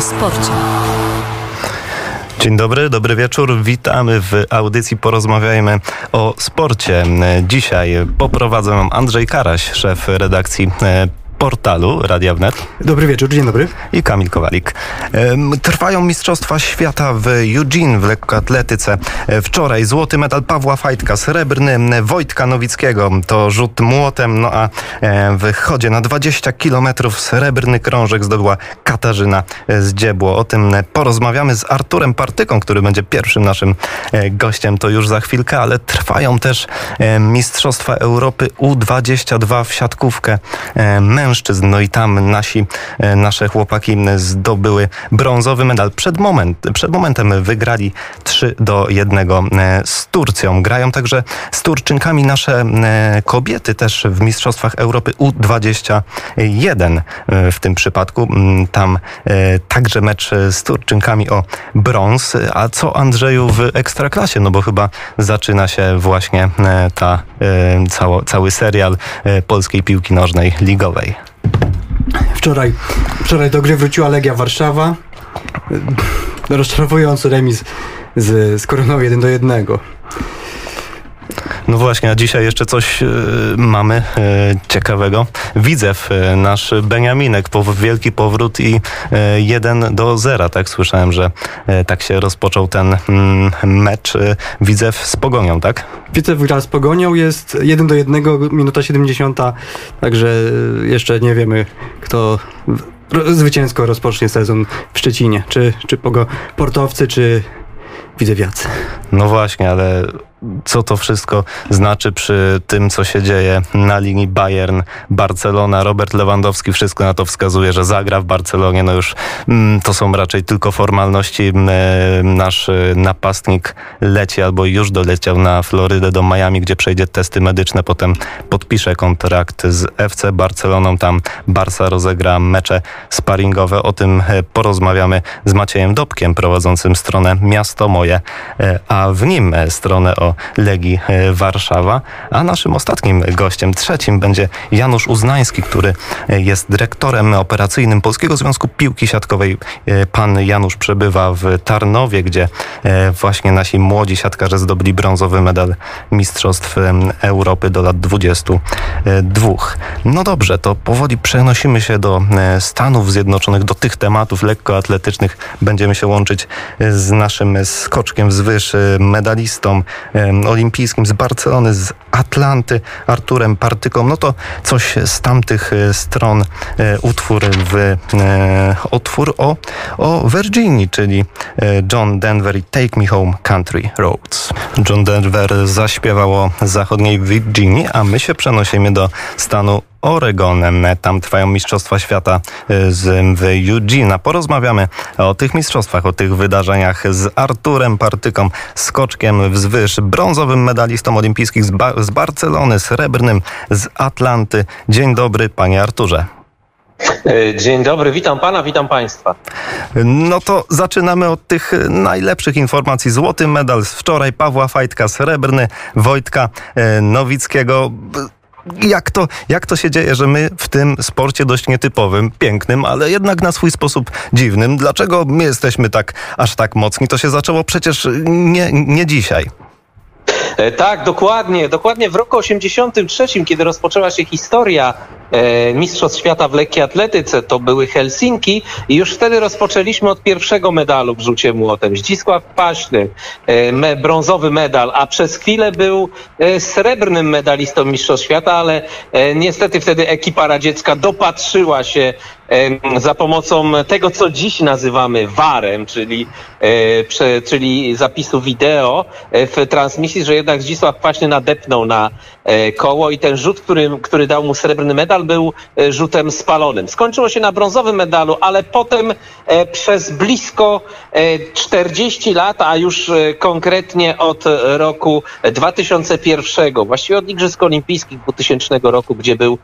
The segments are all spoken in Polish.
sporcie. Dzień dobry, dobry wieczór. Witamy w audycji Porozmawiajmy o sporcie. Dzisiaj poprowadzę Andrzej Karaś, szef redakcji e, portalu Radia Wnet. Dobry wieczór, dzień dobry. I Kamil Kowalik. Trwają Mistrzostwa Świata w Eugene w lekkoatletyce. E, wczoraj złoty medal Pawła Fajtka, srebrny Wojtka Nowickiego. To rzut młotem, no a e, w chodzie na 20 kilometrów srebrny krążek zdobyła Katarzyna Zdziebło. O tym porozmawiamy z Arturem Partyką, który będzie pierwszym naszym e, gościem. To już za chwilkę, ale trwają też Mistrzostwa Europy U22 w siatkówkę mężczyzn mężczyzn. No i tam nasi, e, nasze chłopaki zdobyły brązowy medal. Przed, moment, przed momentem wygrali 3 do 1 e, z Turcją. Grają także z Turczynkami nasze e, kobiety też w Mistrzostwach Europy U21 w tym przypadku. Tam także mecz z Turczynkami o brąz. A co Andrzeju w Ekstraklasie? No bo chyba zaczyna się właśnie ta, cało, cały serial polskiej piłki nożnej ligowej. Wczoraj, wczoraj do gry wróciła Legia Warszawa. Rozczarowujący remis z, z Koroną 1 do 1. No właśnie, a dzisiaj jeszcze coś y, mamy y, ciekawego. Widzew, y, nasz Beniaminek, pow wielki powrót i 1 do 0. Tak słyszałem, że tak się rozpoczął ten mm, mecz. Widzew z Pogonią, tak? Widzew gra z Pogonią, jest 1 do 1, minuta 70, także jeszcze nie wiemy, kto zwycięsko rozpocznie sezon w Szczecinie. Czy, czy pogo, portowcy, czy widzewiacy. No właśnie, ale co to wszystko znaczy przy tym, co się dzieje na linii Bayern-Barcelona. Robert Lewandowski wszystko na to wskazuje, że zagra w Barcelonie. No już mm, to są raczej tylko formalności. Mm, e, nasz e, napastnik leci albo już doleciał na Florydę do Miami, gdzie przejdzie testy medyczne. Potem podpisze kontrakt z FC Barceloną. Tam Barca rozegra mecze sparingowe. O tym e, porozmawiamy z Maciejem Dobkiem, prowadzącym stronę Miasto Moje, a w nim stronę o Legii e, Warszawa. A naszym ostatnim gościem, trzecim, będzie Janusz Uznański, który e, jest dyrektorem operacyjnym Polskiego Związku Piłki Siatkowej. E, pan Janusz przebywa w Tarnowie, gdzie właśnie nasi młodzi siatkarze zdobyli brązowy medal Mistrzostw Europy do lat 22. No dobrze, to powoli przenosimy się do Stanów Zjednoczonych, do tych tematów lekkoatletycznych. Będziemy się łączyć z naszym skoczkiem wzwyż, medalistą olimpijskim z Barcelony, z Atlanty, Arturem Partyką. No to coś z tamtych e, stron e, utwór w e, utwór o, o Virginii, czyli John Denver i Take Me Home Country Roads. John Denver zaśpiewał o zachodniej Virginii, a my się przenosimy do stanu Oregonem. Tam trwają Mistrzostwa Świata y, z, w Eugene. Porozmawiamy o tych mistrzostwach, o tych wydarzeniach z Arturem Partyką, skoczkiem wzwyż, brązowym medalistą olimpijskich z, ba z Barcelony, srebrnym z Atlanty. Dzień dobry, panie Arturze. E, dzień dobry, witam pana, witam państwa. No to zaczynamy od tych najlepszych informacji. Złoty medal z wczoraj Pawła Fajtka, srebrny Wojtka e, Nowickiego jak to, jak to się dzieje, że my w tym sporcie dość nietypowym, pięknym, ale jednak na swój sposób dziwnym, dlaczego my jesteśmy tak aż tak mocni? To się zaczęło przecież nie, nie dzisiaj. E, tak, dokładnie. Dokładnie w roku 83, kiedy rozpoczęła się historia Mistrzostw Świata w lekkiej atletyce, to były Helsinki i już wtedy rozpoczęliśmy od pierwszego medalu w rzucie młotem. Zdzisław Paśny, e, me, brązowy medal, a przez chwilę był e, srebrnym medalistą Mistrzostw Świata, ale e, niestety wtedy ekipa radziecka dopatrzyła się za pomocą tego, co dziś nazywamy VAR-em, czyli, e, czyli zapisu wideo e, w transmisji, że jednak Zdzisław Kwaśny nadepnął na e, koło i ten rzut, który, który dał mu srebrny medal, był rzutem spalonym. Skończyło się na brązowym medalu, ale potem przez blisko 40 lat, a już konkretnie od roku 2001, właściwie od Igrzysk Olimpijskich 2000 roku, gdzie był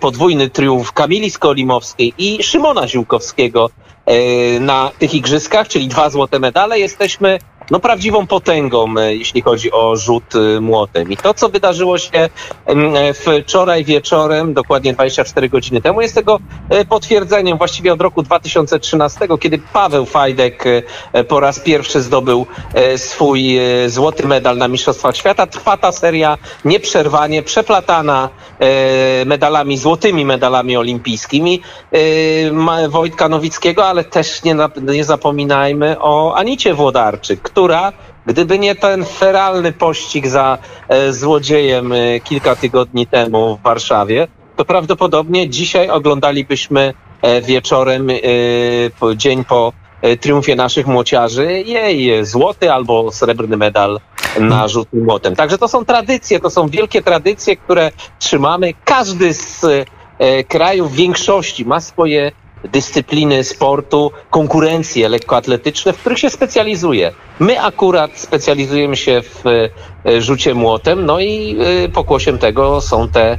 podwójny triumf Kamili Skolimowskiej i Szymona Ziółkowskiego e, na tych igrzyskach, czyli dwa złote medale. Jesteśmy no, prawdziwą potęgą, jeśli chodzi o rzut młotem. I to, co wydarzyło się wczoraj wieczorem, dokładnie 24 godziny temu, jest tego potwierdzeniem właściwie od roku 2013, kiedy Paweł Fajdek po raz pierwszy zdobył swój złoty medal na Mistrzostwach Świata. Trwa ta seria nieprzerwanie, przeplatana medalami, złotymi medalami olimpijskimi Wojtka Nowickiego, ale też nie, nie zapominajmy o Anicie Włodarczyk, która Gdyby nie ten feralny pościg za e, złodziejem e, kilka tygodni temu w Warszawie, to prawdopodobnie dzisiaj oglądalibyśmy e, wieczorem, dzień po triumfie naszych młociarzy, jej złoty albo srebrny medal na rzut młotem. Także to są tradycje, to są wielkie tradycje, które trzymamy. Każdy z krajów, większości ma swoje dyscypliny sportu, konkurencje lekkoatletyczne, w których się specjalizuje. My akurat specjalizujemy się w e, rzucie młotem, no i e, pokłosiem tego są te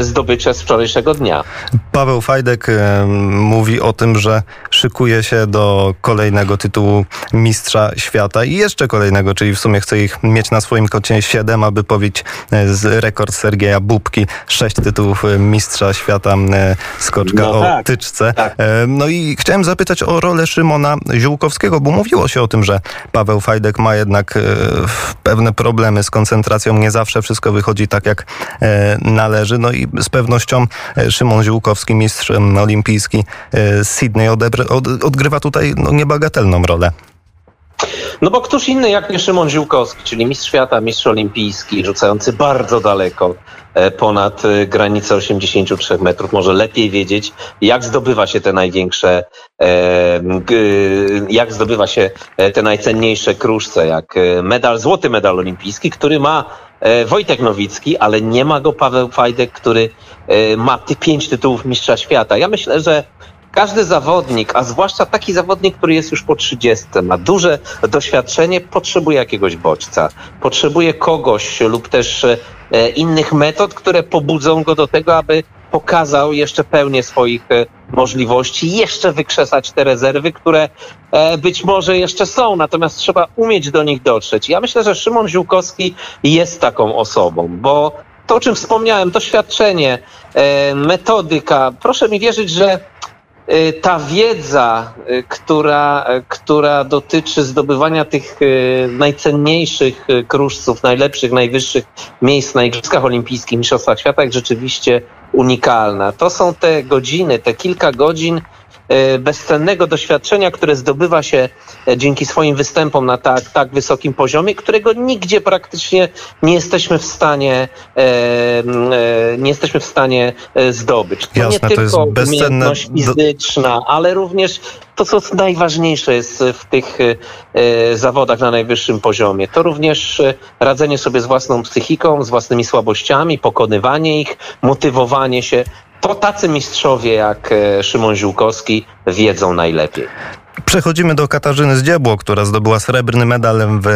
zdobycze z wczorajszego dnia. Paweł Fajdek e, mówi o tym, że szykuje się do kolejnego tytułu mistrza świata i jeszcze kolejnego, czyli w sumie chce ich mieć na swoim kocie 7, aby powić e, z rekord Sergieja Bubki, sześć tytułów mistrza świata skoczka no tak, o tyczce. Tak. No i chciałem zapytać o rolę Szymona Ziółkowskiego, bo mówiło się o tym, że Paweł Fajdek ma jednak pewne problemy z koncentracją, nie zawsze wszystko wychodzi tak jak należy należy. No i z pewnością e, Szymon Ziółkowski, mistrz olimpijski e, z Sydney, odgrywa tutaj no, niebagatelną rolę. No bo któż inny jak nie Szymon Ziółkowski, czyli mistrz świata, mistrz olimpijski, rzucający bardzo daleko e, ponad granicę 83 metrów, może lepiej wiedzieć, jak zdobywa się te największe, jak zdobywa się te najcenniejsze kruszce, jak medal, złoty medal olimpijski, który ma E, Wojtek Nowicki, ale nie ma go Paweł Fajdek, który e, ma tych pięć tytułów mistrza świata. Ja myślę, że każdy zawodnik, a zwłaszcza taki zawodnik, który jest już po 30, ma duże doświadczenie, potrzebuje jakiegoś bodźca. Potrzebuje kogoś lub też e, innych metod, które pobudzą go do tego, aby pokazał jeszcze pełnię swoich e, możliwości, jeszcze wykrzesać te rezerwy, które e, być może jeszcze są, natomiast trzeba umieć do nich dotrzeć. Ja myślę, że Szymon Ziółkowski jest taką osobą, bo to, o czym wspomniałem, doświadczenie, metodyka, proszę mi wierzyć, że ta wiedza, która, która dotyczy zdobywania tych najcenniejszych kruszców, najlepszych, najwyższych miejsc na Igrzyskach Olimpijskich, Mistrzostwach Świata, jak rzeczywiście unikalna. To są te godziny, te kilka godzin bezcennego doświadczenia, które zdobywa się e, dzięki swoim występom na tak, tak wysokim poziomie, którego nigdzie praktycznie nie jesteśmy w stanie e, nie jesteśmy w stanie zdobyć. To Jasne, nie to tylko bezcenne... umiejętność fizyczna, ale również to, co najważniejsze jest w tych e, zawodach na najwyższym poziomie, to również e, radzenie sobie z własną psychiką, z własnymi słabościami, pokonywanie ich, motywowanie się. To tacy mistrzowie jak e, Szymon Ziółkowski wiedzą najlepiej. Przechodzimy do Katarzyny Zdziebło, która zdobyła srebrny medal w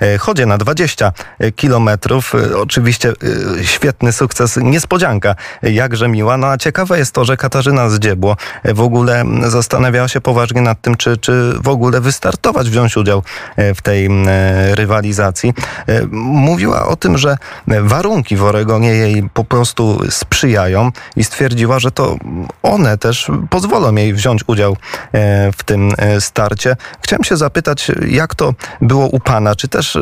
e, chodzie na 20 kilometrów. E, oczywiście e, świetny sukces, niespodzianka, jakże miła. No a ciekawe jest to, że Katarzyna Zdziebło w ogóle zastanawiała się poważnie nad tym, czy, czy w ogóle wystartować, wziąć udział w tej rywalizacji. Mówiła o tym, że warunki w Oregonie jej po prostu sprzyjają i stwierdziła, że to one też pozwolą jej wziąć udział w tym starcie. Chciałem się zapytać, jak to było u Pana? Czy też e,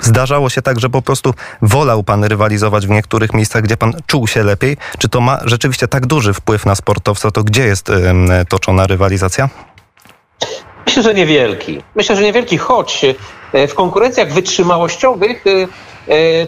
zdarzało się tak, że po prostu wolał Pan rywalizować w niektórych miejscach, gdzie Pan czuł się lepiej? Czy to ma rzeczywiście tak duży wpływ na sportowca? To gdzie jest toczona rywalizacja? Myślę, że niewielki. Myślę, że niewielki, choć e, w konkurencjach wytrzymałościowych E,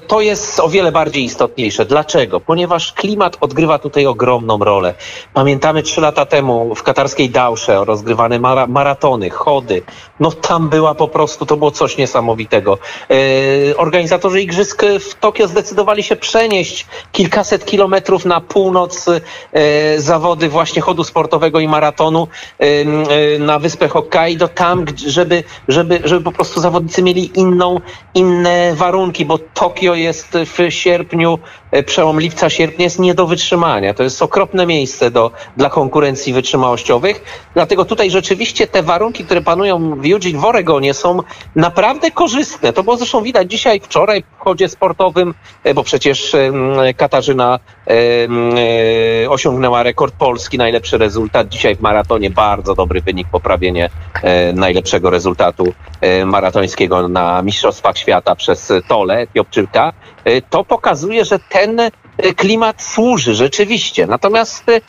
to jest o wiele bardziej istotniejsze. Dlaczego? Ponieważ klimat odgrywa tutaj ogromną rolę. Pamiętamy trzy lata temu w katarskiej Dausze rozgrywane mara maratony, chody. No tam była po prostu, to było coś niesamowitego. E, organizatorzy igrzysk w Tokio zdecydowali się przenieść kilkaset kilometrów na północ e, zawody właśnie chodu sportowego i maratonu na wyspę Hokkaido tam, żeby, żeby, żeby po prostu zawodnicy mieli inną, inne warunki, bo Tokio jest w sierpniu, e, przełom lipca, sierpnia jest nie do wytrzymania. To jest okropne miejsce do, dla konkurencji wytrzymałościowych. Dlatego tutaj rzeczywiście te warunki, które panują w Eugene w Oregonie są naprawdę korzystne. To było zresztą widać dzisiaj, wczoraj w chodzie sportowym, e, bo przecież Katarzyna osiągnęła rekord Polski, najlepszy rezultat. Dzisiaj w maratonie bardzo dobry wynik, poprawienie najlepszego rezultatu maratońskiego na Mistrzostwach Świata przez Tole, Etiopczyka, y, to pokazuje, że ten y, klimat służy rzeczywiście. Natomiast Y,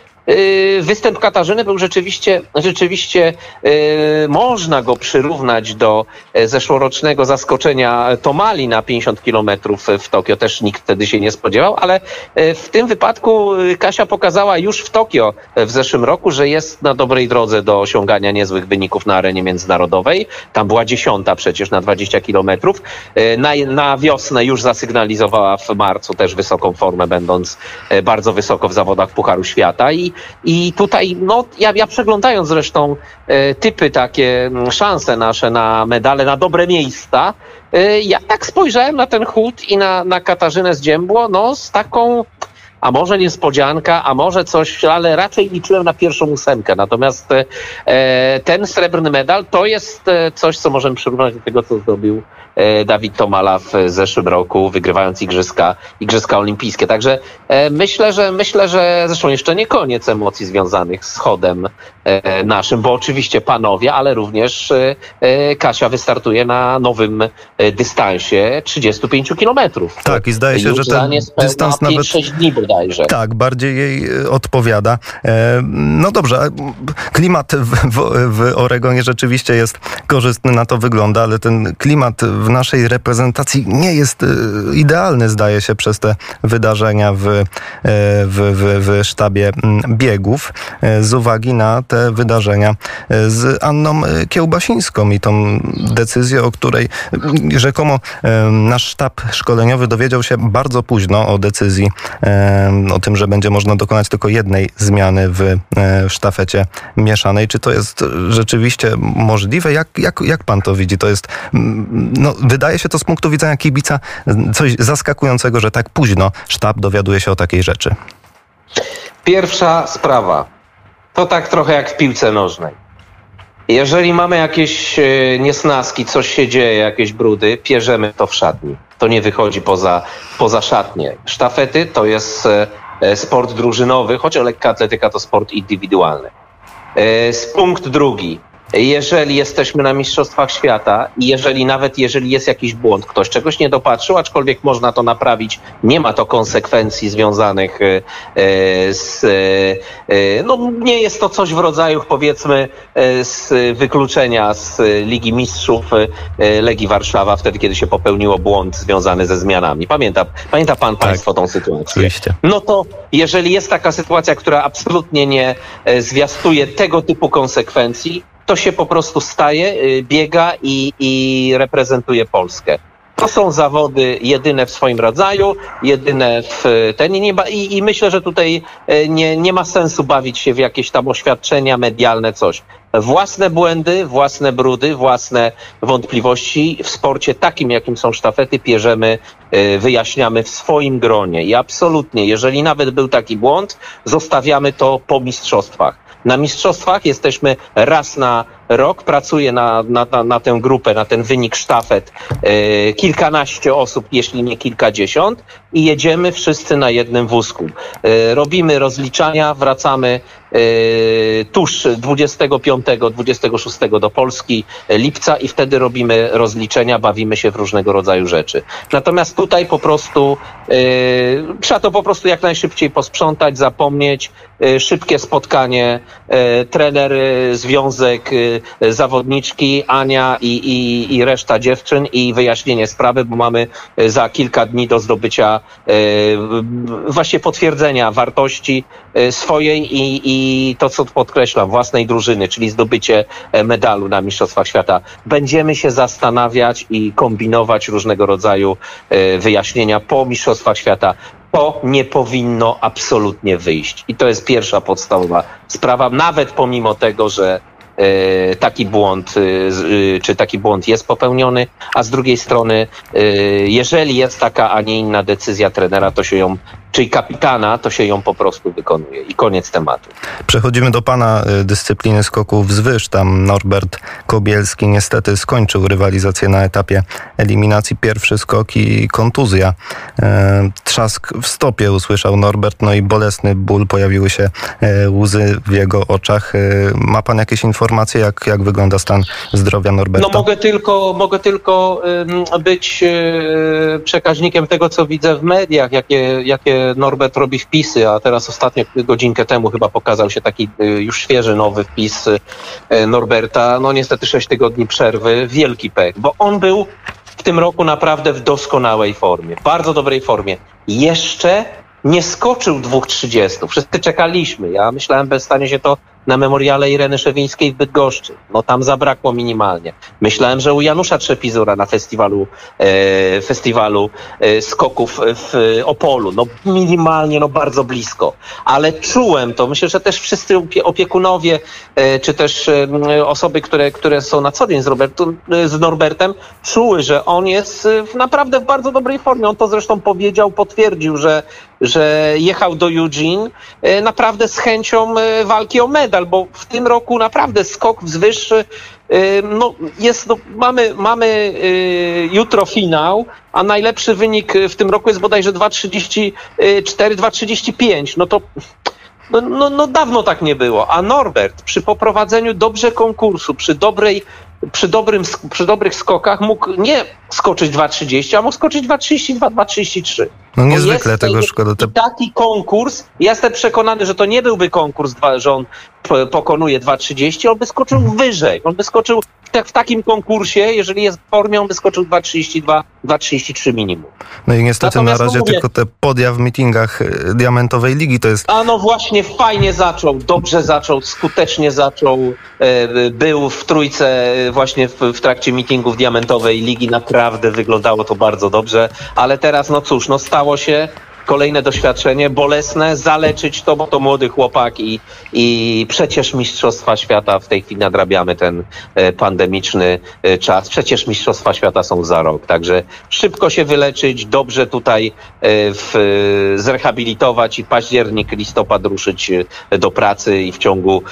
występ Katarzyny był rzeczywiście, rzeczywiście y, można go przyrównać do e, zeszłorocznego zaskoczenia Tomali na 50 kilometrów w Tokio. Też nikt wtedy się nie spodziewał, ale e, w tym wypadku Kasia pokazała już w Tokio w zeszłym roku, że jest na dobrej drodze do osiągania niezłych wyników na arenie międzynarodowej. Tam była dziesiąta przecież na 20 kilometrów. E, na, na wiosnę już zasygnalizowała w marcu też wysoką formę, będąc bardzo wysoko w zawodach Pucharu Świata i i tutaj, no, ja, ja przeglądając zresztą e, typy takie, szanse nasze na medale, na dobre miejsca, e, ja tak spojrzałem na ten chód i na, na Katarzynę z Dziębło, no, z taką a może niespodzianka, a może coś, ale raczej liczyłem na pierwszą ósemkę. Natomiast e, ten srebrny medal to jest e, coś, co możemy przyrównać do tego, co zrobił e, Dawid Tomala w zeszłym roku, wygrywając Igrzyska, Igrzyska Olimpijskie. Także e, myślę, że myślę, że zresztą jeszcze nie koniec emocji związanych z chodem naszym, bo oczywiście panowie, ale również e, Kasia wystartuje na nowym dystansie 35 kilometrów. Tak, i zdaje się, Już że ten dystans nawet... 5-6 dni bodajże. Tak, bardziej jej e, odpowiada. E, no dobrze, klimat w, w, Oregonie rzeczywiście jest korzystny, na to wygląda, ale ten klimat w naszej reprezentacji nie jest e, idealny, zdaje się, przez te wydarzenia w, w, w, w sztabie biegów, z uwagi na te wydarzenia z Anną Kiełbasińską i tą decyzję, o której rzekomo nasz sztab szkoleniowy dowiedział się bardzo późno o decyzji o tym, że będzie można dokonać tylko jednej zmiany w e, sztafecie mieszanej. Czy to jest rzeczywiście możliwe? Jak, jak, jak pan to widzi? To jest, no, wydaje się to z punktu widzenia kibica coś zaskakującego, że tak późno sztab dowiaduje się o takiej rzeczy. Pierwsza sprawa. To tak trochę jak w piłce nożnej. Jeżeli mamy jakieś e, niesnaski, coś się dzieje, jakieś brudy, pierzemy to w szatni to nie wychodzi poza, poza szatnię. Sztafety to jest e, e, sport drużynowy, choć lekka atletyka to sport indywidualny. E, punkt drugi jeżeli jesteśmy na Mistrzostwach Świata i jeżeli nawet jeżeli jest jakiś błąd, ktoś czegoś nie dopatrzył, aczkolwiek można to naprawić, nie ma to konsekwencji związanych e, z, e, no nie jest to coś w rodzaju powiedzmy e, z wykluczenia z Ligi Mistrzów Legii Warszawa, wtedy kiedy się popełniło błąd związany ze zmianami. Pamięta, pamięta pan tak, państwo tą sytuację? Oczywiście. No to jeżeli jest taka sytuacja, która absolutnie nie zwiastuje tego typu konsekwencji, to się po prostu staje, y, biega i, i reprezentuje Polskę. To są zawody jedyne w swoim rodzaju, jedyne w ten i, i, i myślę, że tutaj y, nie, nie ma sensu bawić się w jakieś tam oświadczenia medialne, coś. Własne błędy, własne brudy, własne wątpliwości w sporcie takim, jakim są sztafety, pierzemy, y, wyjaśniamy w swoim gronie. I absolutnie, jeżeli nawet był taki błąd, zostawiamy to po mistrzostwach na mistrzostwach. Jesteśmy raz na rok. Pracuje na, na, na, na tę grupę, na ten wynik sztafet e, kilkanaście osób, jeśli nie kilkadziesiąt i jedziemy wszyscy na jednym wózku. E, robimy rozliczania, wracamy e, tuż 25-26 do Polski lipca i wtedy robimy rozliczenia, bawimy się w różnego rodzaju rzeczy. Natomiast tutaj po prostu trzeba to po prostu jak najszybciej posprzątać, zapomnieć, szybkie spotkanie, trener, związek, zawodniczki Ania i, i, i reszta dziewczyn i wyjaśnienie sprawy, bo mamy za kilka dni do zdobycia e, właśnie potwierdzenia wartości e, swojej i, i to, co podkreślam, własnej drużyny, czyli zdobycie e, medalu na Mistrzostwach Świata. Będziemy się zastanawiać i kombinować różnego rodzaju wyjaśnienia po Mistrzostwach Świata to nie powinno absolutnie wyjść. I to jest pierwsza podstawowa sprawa, nawet pomimo tego, że taki błąd, czy taki błąd jest popełniony, a z drugiej strony, jeżeli jest taka, a nie inna decyzja trenera, to się ją czyli kapitana, to się ją po prostu wykonuje. I koniec tematu. Przechodzimy do pana y, dyscypliny skoków wzwyż. Tam Norbert Kobielski niestety skończył rywalizację na etapie eliminacji. Pierwszy skok i kontuzja. E, trzask w stopie usłyszał Norbert, no i bolesny ból, pojawiły się e, łzy w jego oczach. Ma pan jakieś informacje, jak, jak wygląda stan zdrowia Norberta? No mogę tylko, mogę tylko być przekaźnikiem tego, co widzę w mediach, jakie, jakie Norbert robi wpisy, a teraz ostatnio godzinkę temu chyba pokazał się taki y, już świeży nowy wpis y, Norberta. No niestety 6 tygodni przerwy, wielki pech, bo on był w tym roku naprawdę w doskonałej formie, bardzo dobrej formie. Jeszcze nie skoczył 2.30. Wszyscy czekaliśmy. Ja myślałem, że stanie się to na memoriale Ireny Szewińskiej w Bydgoszczy. No tam zabrakło minimalnie. Myślałem, że u Janusza Trzepizura na festiwalu, e, festiwalu e, skoków w Opolu. No minimalnie, no bardzo blisko. Ale czułem to. Myślę, że też wszyscy opiekunowie, e, czy też e, osoby, które, które są na co dzień z, Robertu, e, z Norbertem, czuły, że on jest w, naprawdę w bardzo dobrej formie. On to zresztą powiedział, potwierdził, że, że jechał do Eugene e, naprawdę z chęcią walki o medal medal, bo w tym roku naprawdę skok wzwyż no, jest, no, mamy, mamy y, jutro finał, a najlepszy wynik w tym roku jest bodajże 2,34, 2,35. No to no, no, no dawno tak nie było. A Norbert przy poprowadzeniu dobrze konkursu, przy dobrej przy, dobrym, przy dobrych skokach mógł nie skoczyć 2,30, a mógł skoczyć 2,32, 2,33. No niezwykle tego szkoda. Te... Taki konkurs, ja jestem przekonany, że to nie byłby konkurs, że on pokonuje 2,30, on by skoczył mhm. wyżej. On by skoczył w takim konkursie, jeżeli jest w formie, on by skoczył 2,32, 2,33 minimum. No i niestety Natomiast na razie mówię, tylko te podia w mitingach e, Diamentowej Ligi to jest... A no właśnie, fajnie zaczął, dobrze zaczął, skutecznie zaczął. E, był w trójce e, właśnie w, w trakcie mitingów Diamentowej Ligi. Naprawdę wyglądało to bardzo dobrze, ale teraz no cóż, no stało się kolejne doświadczenie, bolesne, zaleczyć to, bo to młody chłopak i, i przecież Mistrzostwa Świata, w tej chwili nadrabiamy ten e, pandemiczny e, czas, przecież Mistrzostwa Świata są za rok, także szybko się wyleczyć, dobrze tutaj e, w, zrehabilitować i październik, listopad ruszyć do pracy i w ciągu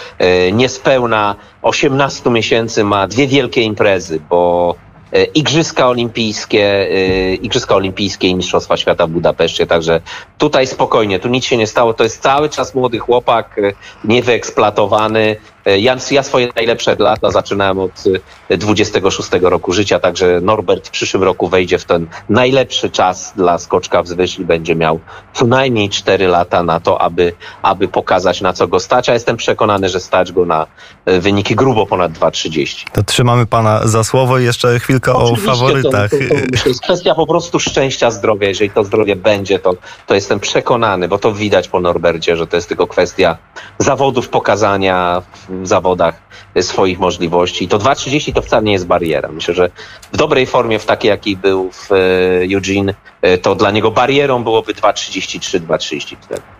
niespełna 18 miesięcy ma dwie wielkie imprezy, bo Igrzyska Olimpijskie, e, Igrzyska Olimpijskie i Mistrzostwa Świata w Budapeszcie, także tutaj spokojnie, tu nic się nie stało, to jest cały czas młody chłopak, e, niewyeksploatowany, E, ja, ja swoje najlepsze lata zaczynałem od 26 e, roku życia, także Norbert w przyszłym roku wejdzie w ten najlepszy czas dla skoczka wzwyż i będzie miał co najmniej 4 lata na to, aby, aby pokazać na co go stać, a jestem przekonany, że stać go na e, wyniki grubo ponad 2,30. To trzymamy pana za słowo i jeszcze chwilkę Oczywiście, o faworytach. To, to, to jest kwestia po prostu szczęścia zdrowia. Jeżeli to zdrowie będzie, to, to jestem przekonany, bo to widać po Norbercie, że to jest tylko kwestia zawodów, pokazania zawodach swoich możliwości. To 2,30 to wcale nie jest bariera. Myślę, że w dobrej formie, w takiej jakiej był w e, Eugene, e, to dla niego barierą byłoby 2,33, 2,34.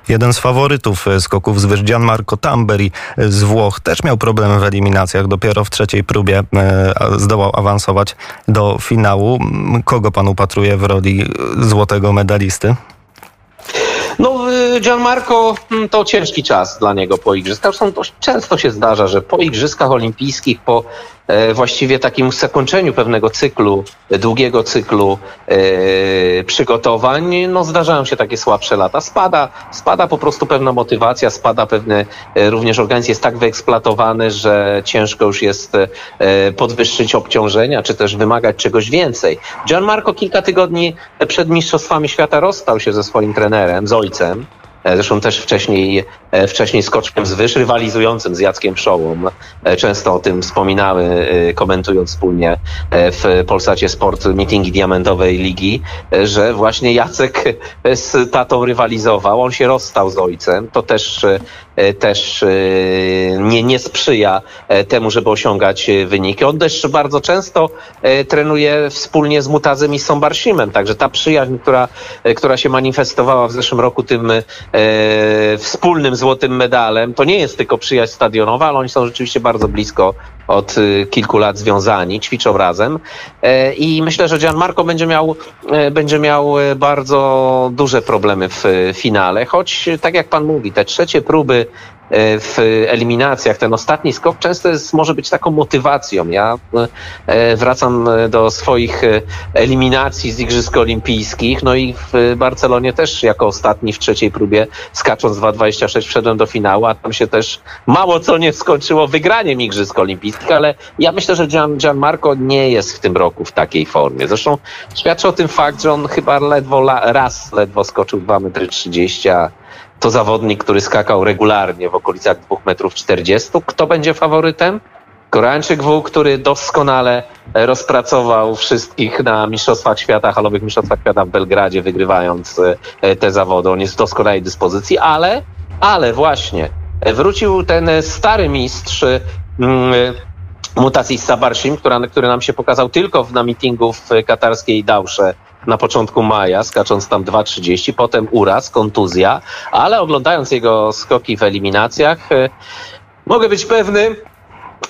Jeden z faworytów e, skoków z Gianmarco Tamberi z Włoch też miał problemy w eliminacjach. Dopiero w trzeciej próbie zdołał awansować do finału. Kogo pan upatruje w roli złotego medalisty? No, y, Gianmarco mm, to ciężki czas dla niego po igrzyskach. Zresztą często się zdarza, że po igrzyskach olimpijskich, po E, właściwie takim zakończeniu pewnego cyklu, długiego cyklu e, przygotowań, no zdarzają się takie słabsze lata. Spada, spada po prostu pewna motywacja, spada pewne, e, również organizm jest tak wyeksploatowany, że ciężko już jest podwyższyć obciążenia, czy też wymagać czegoś więcej. Gianmarco kilka tygodni przed Mistrzostwami Świata rozstał się ze swoim trenerem, z ojcem, E, zresztą też wcześniej, e, wcześniej skoczkiem z rywalizującym z Jackiem Szołą. E, często o tym wspominały, komentując wspólnie w Polsacie Sport meetingi Diamentowej Ligi, że właśnie Jacek z tatą rywalizował. On się rozstał z ojcem. To też, też nie, nie sprzyja temu, żeby osiągać wyniki. On też bardzo często trenuje wspólnie z Mutazem i Sombarsimem. Także ta przyjaźń, która, która się manifestowała w zeszłym roku tym E, wspólnym złotym medalem. To nie jest tylko przyjaźń stadionowa, ale oni są rzeczywiście bardzo blisko od y, kilku lat związani, ćwiczą razem. E, i myślę, że Gianmarco będzie miał, e, będzie miał e, bardzo duże problemy w finale, choć tak jak pan mówi, te trzecie próby w eliminacjach. Ten ostatni skok często jest, może być taką motywacją. Ja e, wracam do swoich e, eliminacji z Igrzysk Olimpijskich, no i w Barcelonie też jako ostatni w trzeciej próbie skacząc 2.26 wszedłem do finału, a tam się też mało co nie skończyło wygraniem Igrzysk Olimpijskich, ale ja myślę, że Gian, Gianmarco nie jest w tym roku w takiej formie. Zresztą świadczy o tym fakt, że on chyba ledwo raz ledwo skoczył 2,30 m, to zawodnik, który skakał regularnie w okolicach 2 metrów 40. Kto będzie faworytem? Koreańczyk W, który doskonale rozpracował wszystkich na Mistrzostwach Świata, halowych Mistrzostwach Świata w Belgradzie, wygrywając e, te zawody. On jest w doskonałej dyspozycji, ale, ale właśnie wrócił ten stary mistrz mm, mutacji Sabarsim, który nam się pokazał tylko na mitingu w katarskiej Dausze na początku maja, skacząc tam 2.30, potem uraz, kontuzja, ale oglądając jego skoki w eliminacjach, e, mogę być pewny,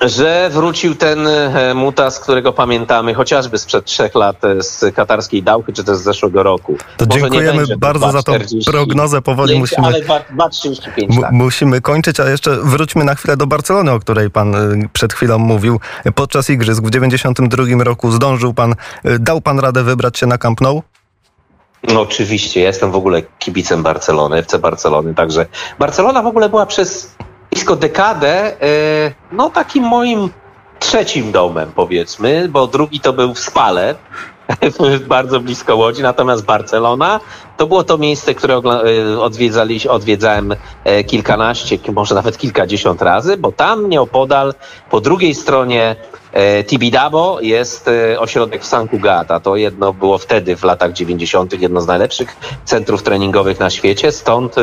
że wrócił ten e, mutas, którego pamiętamy chociażby sprzed trzech lat e, z katarskiej dałki, czy też z zeszłego roku. To Może dziękujemy bardzo za tą prognozę. Powoli musimy, ale 2,35 tak. musimy kończyć, a jeszcze wróćmy na chwilę do Barcelony, o której pan e, przed chwilą mówił. Podczas igrzysk w 92 roku zdążył pan, dał pan radę wybrać się na Camp Nou? No oczywiście, ja jestem w ogóle kibicem Barcelony, FC Barcelony, także Barcelona w ogóle była przez blisko dekadę, e, no takim moim trzecim domem powiedzmy, bo drugi to był w Spale, bardzo blisko Łodzi, natomiast Barcelona to było to miejsce, które e, odwiedzali, odwiedzałem e, kilkanaście, może nawet kilkadziesiąt razy, bo tam nieopodal, po drugiej stronie Tibidabo jest ośrodek w San Cugata. To jedno było wtedy w latach 90. jedno z najlepszych centrów treningowych na świecie. Stąd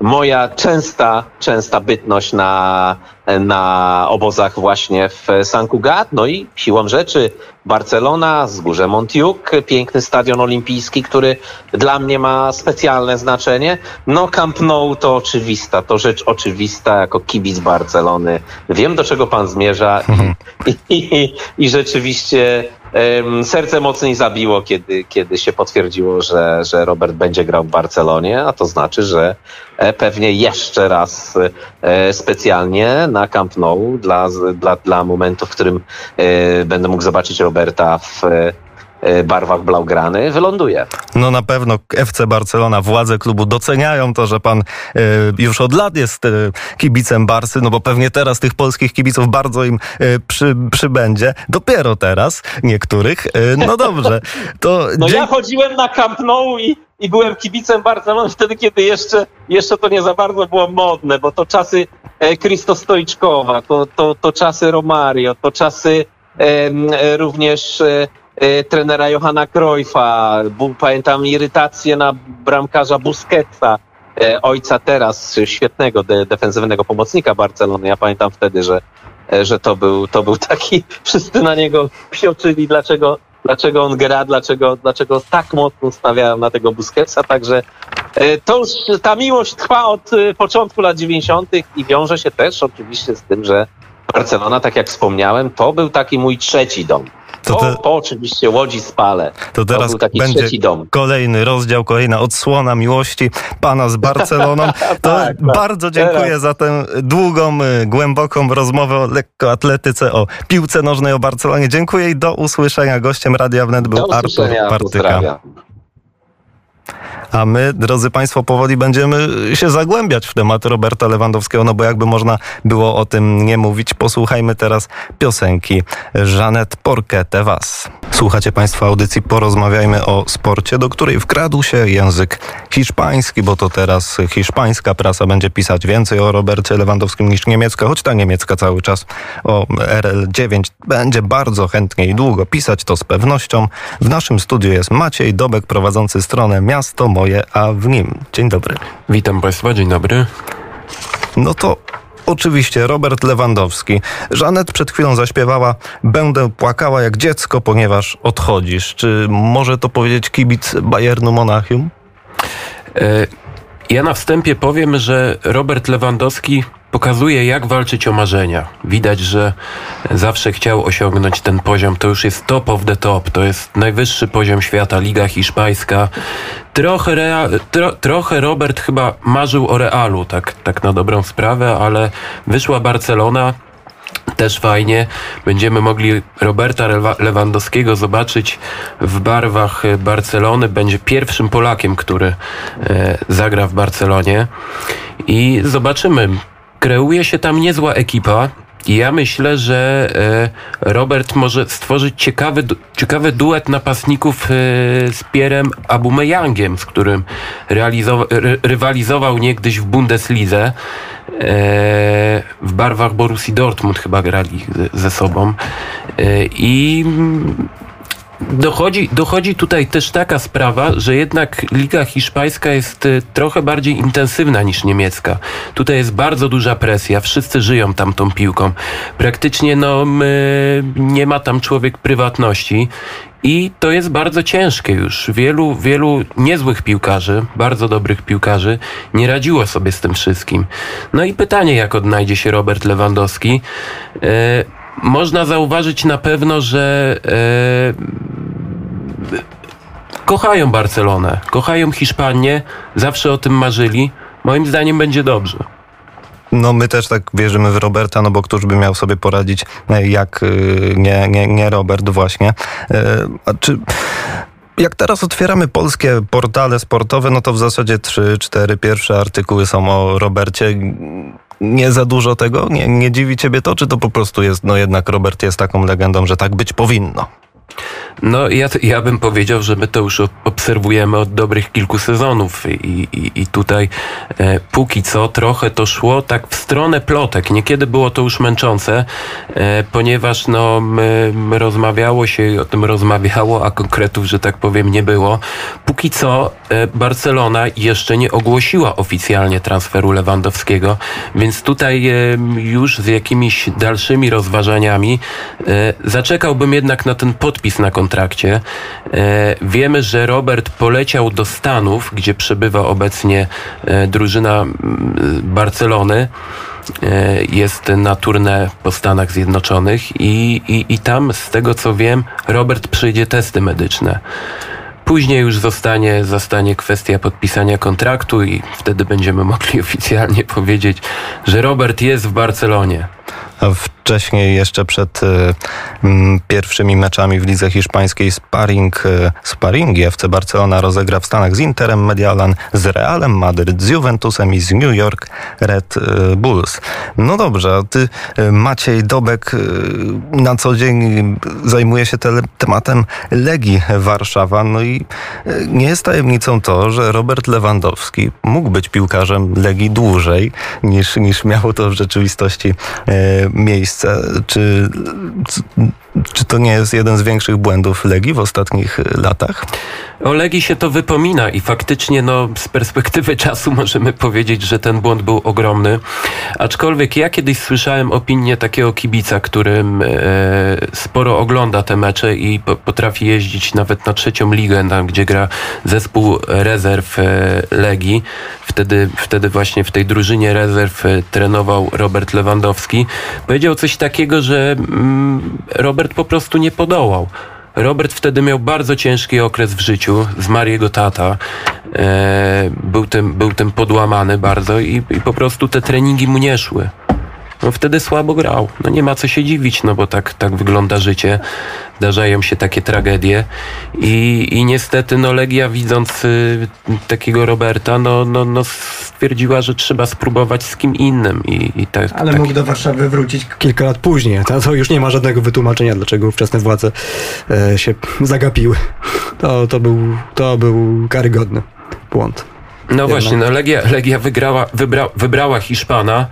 moja częsta, częsta bytność na, na obozach właśnie w San Cugat. No i siłą rzeczy Barcelona, Wzgórze Montjuic, piękny stadion olimpijski, który dla mnie ma specjalne znaczenie. No Camp Nou to oczywista, to rzecz oczywista jako kibic Barcelony. Wiem do czego pan zmierza i, i, i, i rzeczywiście serce mocniej zabiło, kiedy, kiedy się potwierdziło, że, że Robert będzie grał w Barcelonie, a to znaczy, że e, pewnie jeszcze raz e, specjalnie na Camp Nou dla, dla, dla momentu, w którym e, będę mógł zobaczyć Roberta w barwach blaugrany wyląduje. No na pewno FC Barcelona, władze klubu doceniają to, że pan e, już od lat jest e, kibicem Barsy, no bo pewnie teraz tych polskich kibiców bardzo im przy, przybędzie. Dopiero teraz niektórych. No dobrze. To no ja chodziłem na Camp Nou i, i byłem kibicem Barcelony wtedy, kiedy jeszcze, jeszcze to nie za bardzo było modne, bo to czasy Kristo Stojczkowa, to, to, to czasy Romario, to czasy e, również e, trenera Johana Cruyffa, pamiętam irytację na bramkarza Busquetsa, y, ojca teraz świetnego de defensywnego pomocnika Barcelony. Ja pamiętam wtedy, że, y, że to, był, to był taki, wszyscy na niego psioczyli, dlaczego, dlaczego on gra, dlaczego, dlaczego tak mocno stawiałem na tego Busquetsa, także to już ta miłość trwa od początku lat 90. i wiąże się też oczywiście z tym, że Barcelona, tak jak wspomniałem, to był taki mój trzeci dom. To, te... to, oczywiście Łodzi Spale. To teraz to będzie kolejny rozdział, kolejna odsłona miłości pana z Barceloną. To tak, tak. bardzo dziękuję teraz. za tę długą, y, głęboką rozmowę o lekkoatletyce, o piłce nożnej, o Barcelonie. Dziękuję i do usłyszenia. Gościem Radia Wnet był Artur Partyka. Pozdrawiam. A my, drodzy Państwo, powoli będziemy się zagłębiać w temat Roberta Lewandowskiego, no bo jakby można było o tym nie mówić, posłuchajmy teraz piosenki Jeanette Porquete Was. Słuchacie Państwo audycji Porozmawiajmy o sporcie, do której wkradł się język hiszpański, bo to teraz hiszpańska prasa będzie pisać więcej o Robercie Lewandowskim niż niemiecka, choć ta niemiecka cały czas o RL9 będzie bardzo chętnie i długo pisać, to z pewnością. W naszym studiu jest Maciej Dobek, prowadzący stronę Miasto Moje, a w nim. Dzień dobry. Witam Państwa, dzień dobry. No to Oczywiście Robert Lewandowski. Żanet przed chwilą zaśpiewała Będę płakała jak dziecko, ponieważ odchodzisz. Czy może to powiedzieć kibic Bayernu Monachium? E, Ja na wstępie powiem, że Robert Lewandowski pokazuje, jak walczyć o marzenia. Widać, że zawsze chciał osiągnąć ten poziom. To już jest top of the top. To jest najwyższy poziom świata, Liga Hiszpańska. Trochę, tro, trochę Robert chyba marzył o Realu, tak, tak na dobrą sprawę, ale wyszła Barcelona. Też fajnie. Będziemy mogli Roberta Lewandowskiego zobaczyć w barwach Barcelony. Będzie pierwszym Polakiem, który e, zagra w Barcelonie. I zobaczymy, kreuje się tam niezła ekipa. I ja myślę, że e, Robert może stworzyć ciekawy, ciekawy duet napastników e, z Pierem Abumeyangiem, z którym rywalizował niegdyś w Bundeslidze. E, w barwach Borussii Dortmund chyba grali ze sobą. I Dochodzi, dochodzi tutaj też taka sprawa, że jednak Liga Hiszpańska jest y, trochę bardziej intensywna niż niemiecka. Tutaj jest bardzo duża presja, wszyscy żyją tam tą piłką. Praktycznie no, nie ma tam człowiek prywatności i to jest bardzo ciężkie już. Wielu, wielu niezłych piłkarzy, bardzo dobrych piłkarzy, nie radziło sobie z tym wszystkim. No i pytanie, jak odnajdzie się Robert Lewandowski. E, można zauważyć na pewno, że e, kochają Barcelonę, kochają Hiszpanię, zawsze o tym marzyli. Moim zdaniem będzie dobrze. No my też tak wierzymy w Roberta, no bo któż by miał sobie poradzić e, jak e, nie, nie, nie Robert właśnie. E, a czy jak teraz otwieramy polskie portale sportowe, no to w zasadzie trzy, cztery pierwsze artykuły są o Robercie nie za dużo tego? Nie, nie dziwi ciebie to, czy to po prostu jest, no jednak Robert jest taką legendą, że tak być powinno? No ja, ja bym powiedział, że my to już obserwujemy od dobrych kilku sezonów i, i, i tutaj e, póki co trochę to szło tak w stronę plotek. Niekiedy było to już męczące, e, ponieważ no, my, my rozmawiało się o tym rozmawiało, a konkretów, że tak powiem, nie było. Póki co Barcelona jeszcze nie ogłosiła oficjalnie transferu Lewandowskiego, więc tutaj e, już z jakimiś dalszymi rozważaniami e, zaczekałbym jednak na ten podpis na kontrakcie. E, wiemy, że Robert poleciał do Stanów, gdzie przebywa obecnie e, drużyna Barcelony e, jest na turnę po Stanach Zjednoczonych i, i, i tam, z tego co wiem, Robert przyjdzie testy medyczne. Później już zostanie, zostanie kwestia podpisania kontraktu i wtedy będziemy mogli oficjalnie powiedzieć, że Robert jest w Barcelonie. Wcześniej, jeszcze przed y, pierwszymi meczami w lidze hiszpańskiej, sparring, y, sparingi FC Barcelona rozegra w Stanach z Interem Medialan, z Realem Madryt, z Juventusem i z New York Red y, Bulls. No dobrze, ty, Maciej Dobek, na co dzień zajmuje się tematem Legii Warszawa. No i nie jest tajemnicą to, że Robert Lewandowski mógł być piłkarzem Legii dłużej niż, niż miało to w rzeczywistości miejsce. Czy, czy to nie jest jeden z większych błędów Legii w ostatnich latach? O Legii się to wypomina i faktycznie no, z perspektywy czasu możemy powiedzieć, że ten błąd był ogromny. Aczkolwiek ja kiedyś słyszałem opinię takiego kibica, który e, sporo ogląda te mecze i po, potrafi jeździć nawet na trzecią ligę, tam, gdzie gra zespół rezerw e, Legii. Wtedy, wtedy właśnie w tej drużynie rezerw e, trenował Robert Lewandowski. Powiedział coś takiego, że mm, Robert po prostu nie podołał. Robert wtedy miał bardzo ciężki okres w życiu, zmarł jego tata, e, był, tym, był tym podłamany bardzo i, i po prostu te treningi mu nie szły no wtedy słabo grał. No nie ma co się dziwić, no bo tak, tak wygląda życie. Zdarzają się takie tragedie i, i niestety no Legia widząc y, takiego Roberta, no, no, no stwierdziła, że trzeba spróbować z kim innym. I, i tak, Ale mógł do Warszawy wrócić kilka lat później. To, to już nie ma żadnego wytłumaczenia, dlaczego ówczesne władze e, się zagapiły. To, to, był, to był karygodny błąd. No właśnie, no Legia, Legia wygrała, wybra, wybrała Hiszpana,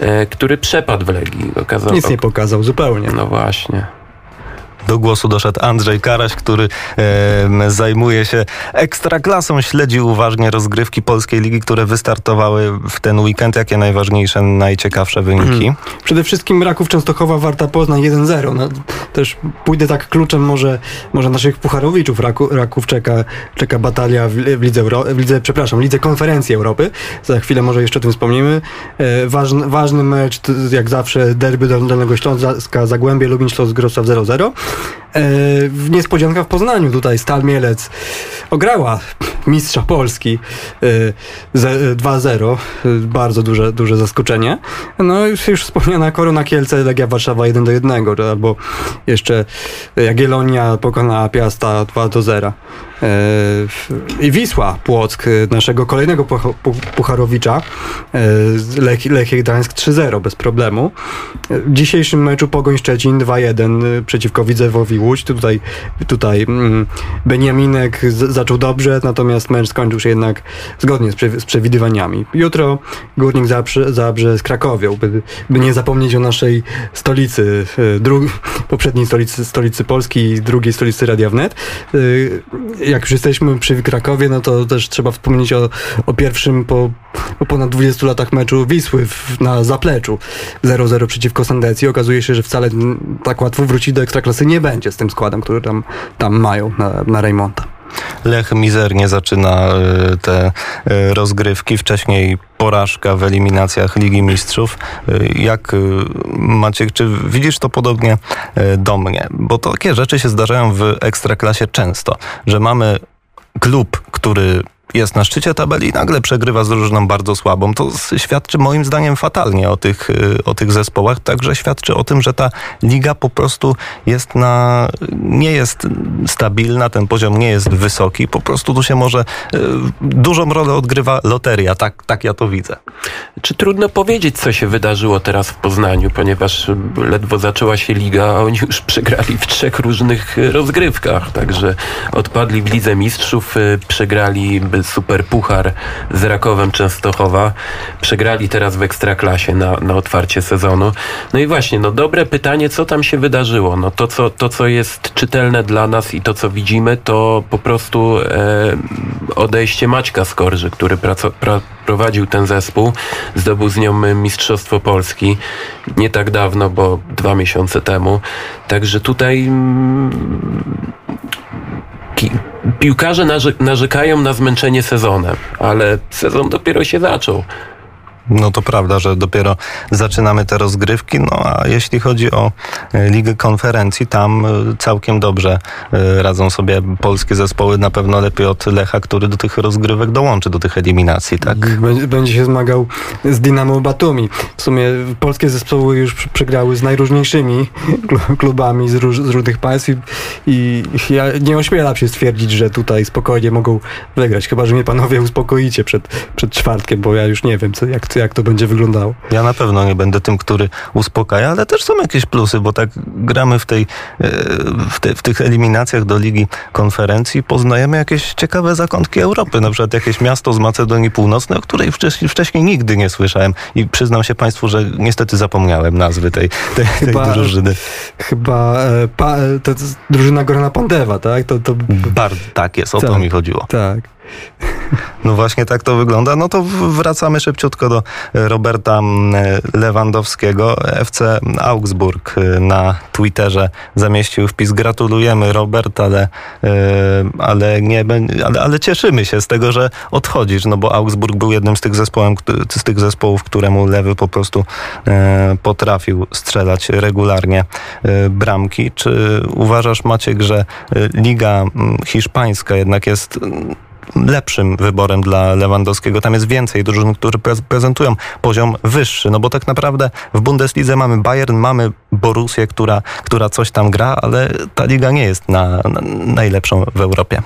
e, który przepadł w Legii. Okazał, Nic nie pokazał zupełnie. No właśnie. Do głosu doszedł Andrzej Karaś, który e, zajmuje się ekstraklasą, śledzi uważnie rozgrywki Polskiej Ligi, które wystartowały w ten weekend. Jakie najważniejsze, najciekawsze wyniki? Hmm. Przede wszystkim Raków Częstochowa, Warta Poznań 1-0. No, też pójdę tak kluczem może, może naszych pucharowiczów. Raku, Raków czeka, czeka batalia w, w, lidze Euro, w lidze, przepraszam, lidze konferencji Europy. Za chwilę może jeszcze o tym wspomnimy. E, ważny, ważny mecz, jak zawsze derby Dolnego Śląska, Zagłębie, Lubin Śląsk, Grosław 0-0. E, niespodzianka w Poznaniu tutaj Stal Mielec ograła mistrza Polski 2-0. E, bardzo duże, duże zaskoczenie. No już, już wspomniana Korona Kielce, Legia Warszawa 1-1, albo jeszcze Jagiellonia pokonała Piasta 2-0. E, i Wisła Płock, naszego kolejnego Pucharowicza, Lech, Lech Gdańsk 3-0 bez problemu. W dzisiejszym meczu Pogoń Szczecin 2-1 przeciwko Widzewowi Łódź. Tutaj, tutaj mm, Beniaminek zaczął dobrze, natomiast mecz skończył się jednak zgodnie z, prze z przewidywaniami. Jutro Górnik Zabrze, Zabrze z Krakowią, by, by nie zapomnieć o naszej stolicy, e, poprzedniej stolicy, stolicy Polski i drugiej stolicy Radia Wnet e, jak już jesteśmy przy Krakowie, no to też trzeba wspomnieć o, o pierwszym po, po ponad 20 latach meczu Wisły w, na zapleczu 0-0 przeciwko Sandecji. Okazuje się, że wcale tak łatwo wrócić do Ekstraklasy nie będzie z tym składem, który tam, tam mają na, na Reymonta. Lech mizernie zaczyna e, te e, rozgrywki. Wcześniej porażka w eliminacjach Ligi Mistrzów. E, jak Maciek, czy widzisz to podobnie do mnie? Bo takie rzeczy się zdarzają w ekstraklasie często, że mamy klub, który jest na szczycie tabeli i nagle przegrywa z drużyną bardzo słabą. To świadczy moim zdaniem fatalnie o tych, y, o tych zespołach. Także świadczy o tym, że ta liga po prostu jest na, nie jest stabilna, ten poziom nie jest wysoki. Po prostu tu się może y, dużą rolę odgrywa loteria. Tak, tak ja to widzę. Czy trudno powiedzieć, co się wydarzyło teraz w Poznaniu, ponieważ ledwo zaczęła się liga, a oni już przegrali w trzech różnych rozgrywkach. Także odpadli w Lidze Mistrzów, y, przegrali super puchar z Rakowem Częstochowa. Przegrali teraz w Ekstraklasie na, na otwarcie sezonu. No i właśnie, no dobre pytanie, co tam się wydarzyło? No to, co, to, co jest czytelne dla nas i to, co widzimy, to po prostu e, odejście Maćka Skorży, który praco, pra, prowadził ten zespół, zdobył z nią Mistrzostwo Polski nie tak dawno, bo dwa miesiące temu. Także tutaj mm, piłkarze narzekają na zmęczenie sezonem, ale sezon dopiero się zaczął. No to prawda, że dopiero zaczynamy te rozgrywki. No a jeśli chodzi o e, Ligę Konferencji, tam e, całkiem dobrze e, radzą sobie polskie zespoły. Na pewno lepiej od Lecha, który do tych rozgrywek dołączy, do tych eliminacji, tak? Będzie się zmagał z Dynamo Batumi. W sumie polskie zespoły już przegrały z najróżniejszymi klubami z, róż, z różnych państw i, i ja nie ośmielam się stwierdzić, że tutaj spokojnie mogą wygrać. Chyba, że mnie panowie uspokoicie przed, przed czwartkiem, bo ja już nie wiem, co, jak, jak to będzie wyglądało. Ja na pewno nie będę tym, który uspokaja, ale też są jakieś plusy, bo tak gramy w, tej, e, w, te, w tych eliminacjach do Ligi Konferencji, poznajemy jakieś ciekawe zakątki Europy, na przykład jakieś miasto z Macedonii Północnej, o której wcześniej, wcześniej nigdy nie słyszałem i przyznam się Państwu, że niestety zapomniałem nazwy tej, tej, chyba, tej drużyny. Chyba e, pa, to, to drużyna Gorana Pandewa, tak? To, to... Bardzo, tak jest, o tak, to mi chodziło. Tak. No właśnie tak to wygląda. No to wracamy szybciutko do e, Roberta mm, Lewandowskiego. FC Augsburg e, na Twitterze zamieścił wpis. Gratulujemy Robert, ale, e, ale, nie, ale, ale cieszymy się z tego, że odchodzisz, no bo Augsburg był jednym z tych, zespołów, z tych zespołów, któremu Lewy po prostu potrafił strzelać regularnie bramki. Czy uważasz Maciek, że Liga Hiszpańska jednak jest lepszym wyborem dla Lewandowskiego. Tam jest więcej drużyn, które prezentują poziom wyższy, no bo tak naprawdę w Bundeslidze mamy Bayern, mamy Borussię, która, która coś tam gra, ale ta liga nie jest na, na najlepszą w Europie.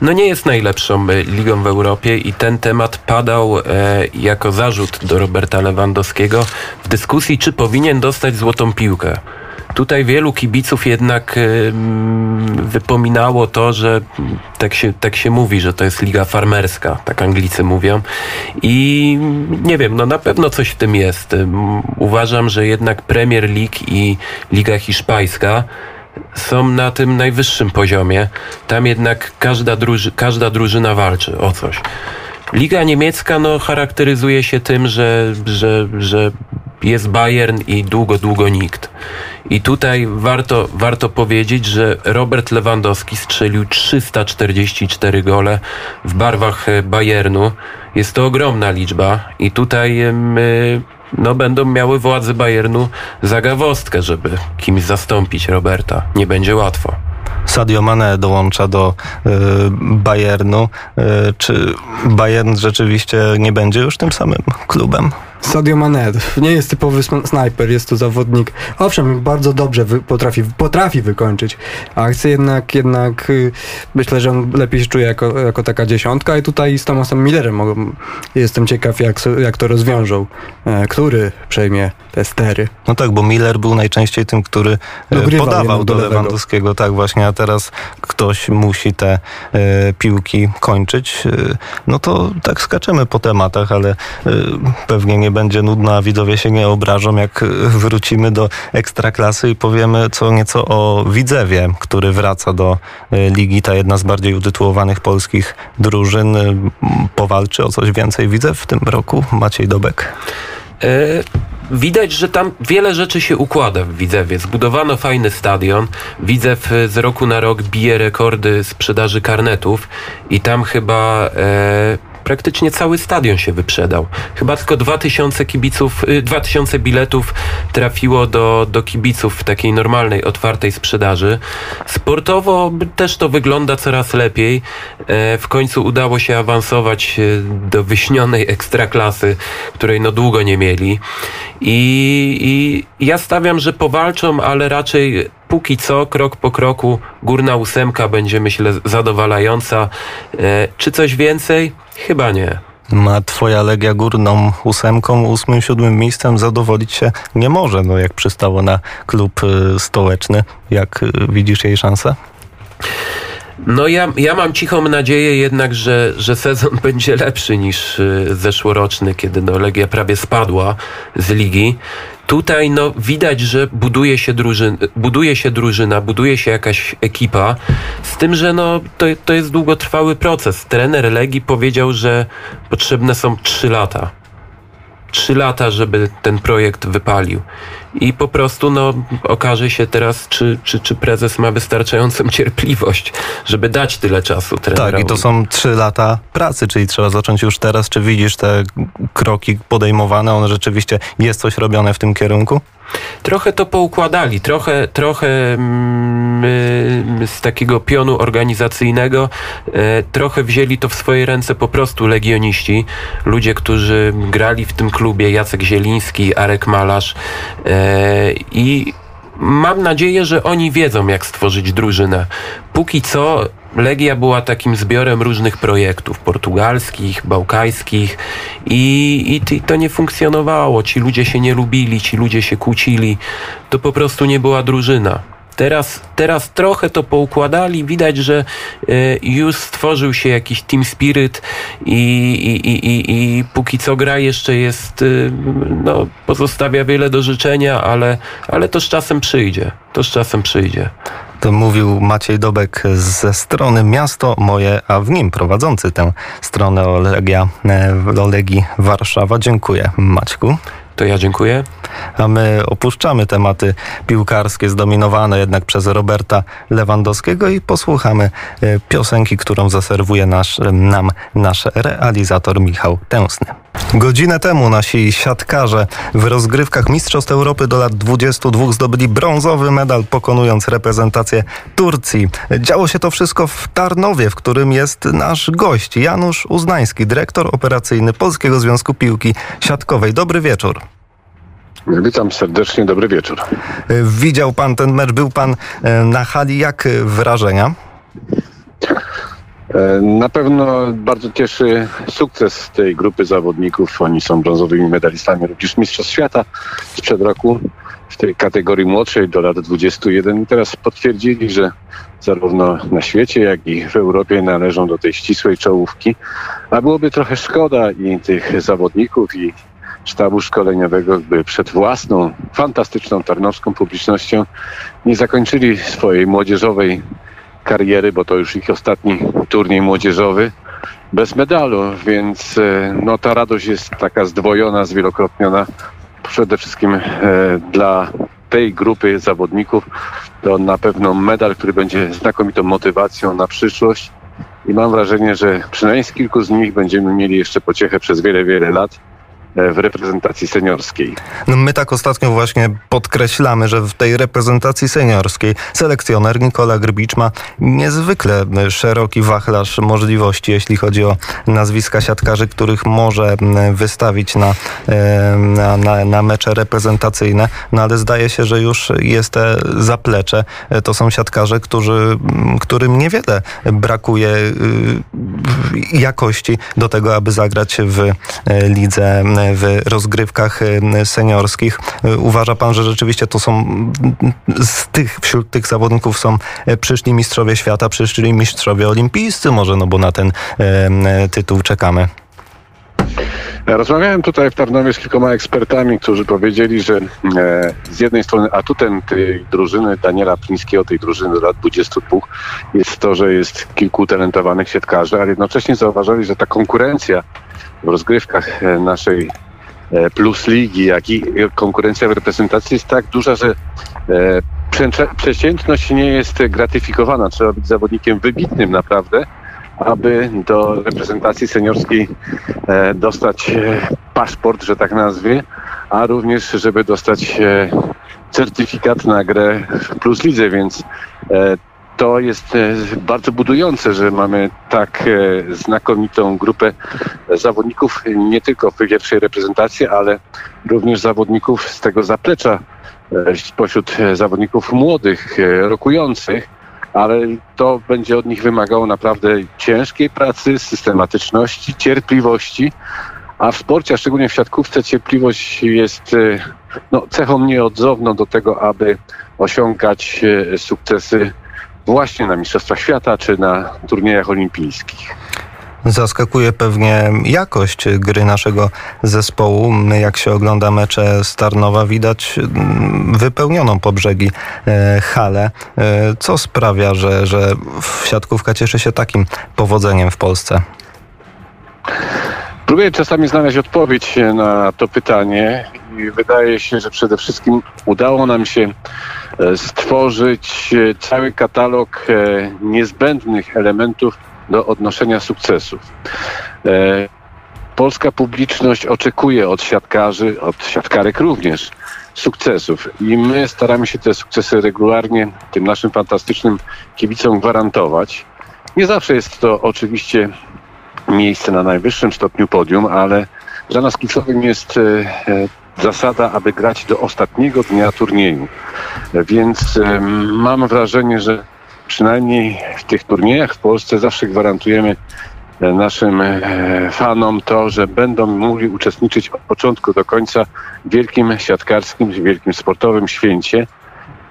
No nie jest najlepszą e, ligą w Europie i ten temat padał e, jako zarzut do Roberta Lewandowskiego w dyskusji, czy powinien dostać złotą piłkę. Tutaj wielu kibiców jednak wypominało to, że tak się, tak się mówi, że to jest liga farmerska, tak Anglicy mówią. I nie wiem, no na pewno coś w tym jest. Uważam, że jednak Premier League i Liga Hiszpańska są na tym najwyższym poziomie. Tam jednak każda, druży, każda drużyna walczy o coś. Liga niemiecka no, charakteryzuje się tym, że, że, że jest Bayern i długo, długo nikt. I tutaj warto, warto powiedzieć, że Robert Lewandowski strzelił 344 gole w barwach e, Bayernu. Jest to ogromna liczba i tutaj my, no, będą miały władze Bayernu zagawostkę, żeby kimś zastąpić Roberta. Nie będzie łatwo. Sadio Mane dołącza do y, Bayernu. Y, czy Bayern rzeczywiście nie będzie już tym samym klubem? Sadio Mane nie jest typowy snajper, jest to zawodnik, owszem, bardzo dobrze wy, potrafi, potrafi wykończyć akcję, jednak, jednak y, myślę, że on lepiej się czuje jako, jako taka dziesiątka i tutaj z Thomasem Millerem mogą, jestem ciekaw, jak, jak to rozwiążą, e, który przejmie te stery. No tak, bo Miller był najczęściej tym, który e, podawał do, do Lewandowskiego, tak właśnie, a teraz ktoś musi te e, piłki kończyć. No to tak skaczemy po tematach, ale pewnie nie będzie nudno, a widzowie się nie obrażą, jak wrócimy do ekstraklasy i powiemy co nieco o Widzewie, który wraca do e, ligi, ta jedna z bardziej utytułowanych polskich drużyn. Powalczy o coś więcej Widzew w tym roku? Maciej Dobek. E, widać, że tam wiele rzeczy się układa w Widzewie. Zbudowano fajny stadion. Widzew z roku na rok bije rekordy sprzedaży karnetów i tam chyba e, praktycznie cały stadion się wyprzedał. Chyba tylko 2000 kibiców, 2000 y, biletów trafiło do, do kibiców w takiej normalnej, otwartej sprzedaży. Sportowo też to wygląda coraz lepiej. E, w końcu udało się awansować e, do wyśnionej ekstraklasy, której no długo nie mieli. I, I ja stawiam, że powalczą, ale raczej póki co, krok po kroku, górna ósemka będzie, myślę, zadowalająca. E, czy coś więcej? Chyba nie. Ma twoja Legia górną ósemką, ósmym, siódmym miejscem zadowolić się nie może, no jak przystało na klub y, stołeczny. Jak y, widzisz jej szansę? No ja, ja mam cichą nadzieję jednak, że, że sezon będzie lepszy niż y, zeszłoroczny, kiedy no Legia prawie spadła z ligi. Tutaj no, widać, że buduje się, drużyn, buduje się drużyna, buduje się jakaś ekipa, z tym, że no, to, to jest długotrwały proces. Trener Legii powiedział, że potrzebne są trzy lata trzy lata, żeby ten projekt wypalił. I po prostu no, okaże się teraz, czy, czy, czy prezes ma wystarczającą cierpliwość, żeby dać tyle czasu trenerowi. Tak, i to są trzy lata pracy, czyli trzeba zacząć już teraz. Czy widzisz te kroki podejmowane? One rzeczywiście jest coś robione w tym kierunku? Trochę to poukładali, trochę, trochę mm, z takiego pionu organizacyjnego, e, trochę wzięli to w swoje ręce po prostu legioniści, ludzie, którzy grali w tym klubie, Jacek Zieliński, Arek Malarz i mam nadzieję, że oni wiedzą, jak stworzyć drużynę. Póki co Legia była takim zbiorem różnych projektów portugalskich, bałkańskich i, i, to nie funkcjonowało. Ci ludzie się nie lubili, ci ludzie się kłócili. To po prostu nie była drużyna. Teraz, teraz trochę to poukładali. Widać, że y, już stworzył się jakiś team spirit i, i, i, i, póki co gra jeszcze jest, y, no, pozostawia wiele do życzenia, ale, ale to z czasem przyjdzie. To z czasem przyjdzie. Mówił Maciej Dobek ze strony Miasto Moje, a w nim prowadzący tę stronę Olegia, e, Olegii Warszawa. Dziękuję Maćku. To ja dziękuję. A my opuszczamy tematy piłkarskie zdominowane jednak przez Roberta Lewandowskiego i posłuchamy e, piosenki, którą zaserwuje nasz, nam nasz realizator Michał Tęsny. Godzinę temu nasi siatkarze w rozgrywkach Mistrzostw Europy do lat 22 zdobyli brązowy medal, pokonując reprezentację Turcji. Działo się to wszystko w Tarnowie, w którym jest nasz gość Janusz Uznański, dyrektor operacyjny Polskiego Związku Piłki Siatkowej. Dobry wieczór. Witam serdecznie, dobry wieczór. Widział pan ten mecz, był pan e, na hali. Jak wrażenia? E, na pewno bardzo cieszy sukces tej grupy zawodników. Oni są brązowymi medalistami również Mistrzostw Świata sprzed roku w tej kategorii młodszej do lat 21. I teraz potwierdzili, że zarówno na świecie, jak i w Europie należą do tej ścisłej czołówki. A byłoby trochę szkoda i tych zawodników, i sztabu szkoleniowego, by przed własną, fantastyczną tarnowską publicznością nie zakończyli swojej młodzieżowej kariery, bo to już ich ostatni turniej młodzieżowy, bez medalu, więc e, no, ta radość jest taka zdwojona, zwielokrotniona. Przede wszystkim e, dla tej grupy zawodników to na pewno medal, który będzie znakomitą motywacją na przyszłość. I mam wrażenie, że przynajmniej z kilku z nich będziemy mieli jeszcze pociechę przez wiele, wiele lat w reprezentacji seniorskiej. No my tak ostatnio właśnie podkreślamy, że w tej reprezentacji seniorskiej selekcjoner Nikola Grbicz ma niezwykle szeroki wachlarz możliwości, jeśli chodzi o nazwiska siatkarzy, których może wystawić na, na, na, na mecze reprezentacyjne. No ale zdaje się, że już jest te zaplecze. To są siatkarze, którzy, którym niewiele brakuje y, jakości do tego, aby zagrać w e, lidze w rozgrywkach e, seniorskich. E, uważa pan, że rzeczywiście to są z tych, wśród tych zawodników są przyszli mistrzowie świata, przyszli mistrzowie olimpijscy może, no bo na ten tytuł czekamy. Rozmawiałem tutaj w Tarnowie z kilkoma ekspertami, którzy powiedzieli, że z jednej strony atutem tej drużyny Daniela Plińskiego, tej drużyny lat 22 jest to, że jest kilku talentowanych siatkarzy, ale jednocześnie zauważyli, że ta konkurencja w rozgrywkach e, naszej e, plus ligi, jak i konkurencja w reprezentacji jest tak duża, że e, przeciętność nie jest gratyfikowana. Trzeba być zawodnikiem wybitnym naprawdę, aby do reprezentacji seniorskiej dostać paszport, że tak nazwie, a również, żeby dostać certyfikat na grę w Plus Lidze, więc to jest e, bardzo budujące, że mamy tak e, znakomitą grupę zawodników, nie tylko w pierwszej reprezentacji, ale również zawodników z tego zaplecza, e, spośród zawodników młodych, rokujących, ale to będzie od nich wymagało naprawdę ciężkiej pracy, systematyczności, cierpliwości, a w sporcie, a szczególnie w siatkówce, cierpliwość jest no, cechą nieodzowną do tego, aby osiągać sukcesy właśnie na Mistrzostwach Świata czy na turniejach olimpijskich. Zaskakuje pewnie jakość gry naszego zespołu. Jak się ogląda mecze Starnowa, widać mm, wypełnioną po brzegi e, halę. E, co sprawia, że, że siatkówka cieszy się takim powodzeniem w Polsce? Próbuję czasami znaleźć odpowiedź na to pytanie i wydaje się, że przede wszystkim udało nam się e, stworzyć cały katalog niezbędnych elementów do odnoszenia sukcesów. Polska publiczność oczekuje od siatkarzy, od siatkarek również sukcesów i my staramy się te sukcesy regularnie tym naszym fantastycznym kibicom gwarantować. Nie zawsze jest to oczywiście miejsce na najwyższym stopniu podium, ale dla nas kluczowym jest zasada, aby grać do ostatniego dnia turnieju. Więc mam wrażenie, że przynajmniej w tych turniejach w Polsce zawsze gwarantujemy e, naszym e, fanom to, że będą mogli uczestniczyć od początku do końca w wielkim siatkarskim, wielkim sportowym święcie,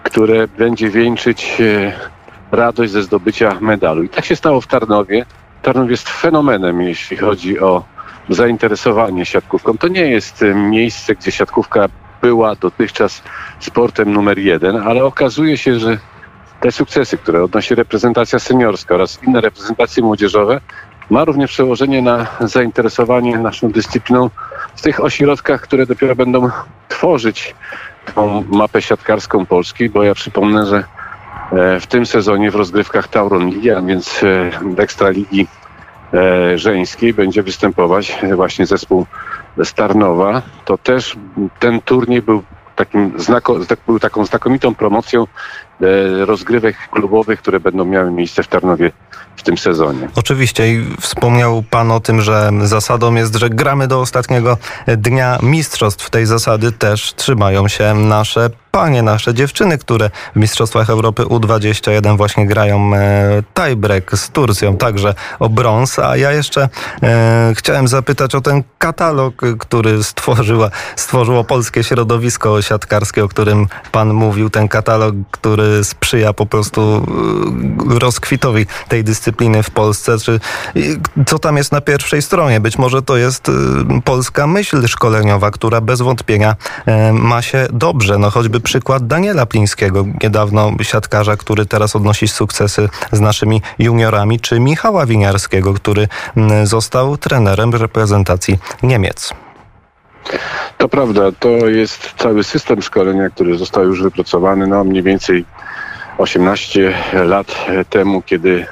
które będzie wieńczyć e, radość ze zdobycia medalu. I tak się stało w Tarnowie. Tarnów jest fenomenem, jeśli chodzi o zainteresowanie siatkówką. To nie jest miejsce, gdzie siatkówka była dotychczas sportem numer jeden, ale okazuje się, że te sukcesy, które odnosi reprezentacja seniorska oraz inne reprezentacje młodzieżowe, ma również przełożenie na zainteresowanie naszą dyscypliną w tych ośrodkach, które dopiero będą tworzyć tą mapę siatkarską Polski, bo ja przypomnę, że e, w tym sezonie w rozgrywkach Tauron Ligi, a więc e, Ekstraligi E, żeńskiej będzie występować właśnie zespół Starnowa, to też ten turniej był takim znako, był taką znakomitą promocją rozgrywek klubowych, które będą miały miejsce w Tarnowie w tym sezonie. Oczywiście i wspomniał Pan o tym, że zasadą jest, że gramy do ostatniego dnia mistrzostw. Tej zasady też trzymają się nasze panie, nasze dziewczyny, które w Mistrzostwach Europy U21 właśnie grają e, tiebreak z Turcją, także o brąz. A ja jeszcze e, chciałem zapytać o ten katalog, który stworzyła, stworzyło polskie środowisko siatkarskie, o którym Pan mówił. Ten katalog, który który sprzyja po prostu y, rozkwitowi tej dyscypliny w Polsce. Czy, co tam jest na pierwszej stronie? Być może to jest y, polska myśl szkoleniowa, która bez wątpienia ma się dobrze. No choćby przykład Daniela Plińskiego, niedawno siatkarza, który teraz odnosi sukcesy z naszymi juniorami, czy Michała Winiarskiego, który został trenerem reprezentacji Niemiec. To prawda, to jest cały system szkolenia, który został już wypracowany no mniej więcej 18 lat temu, kiedy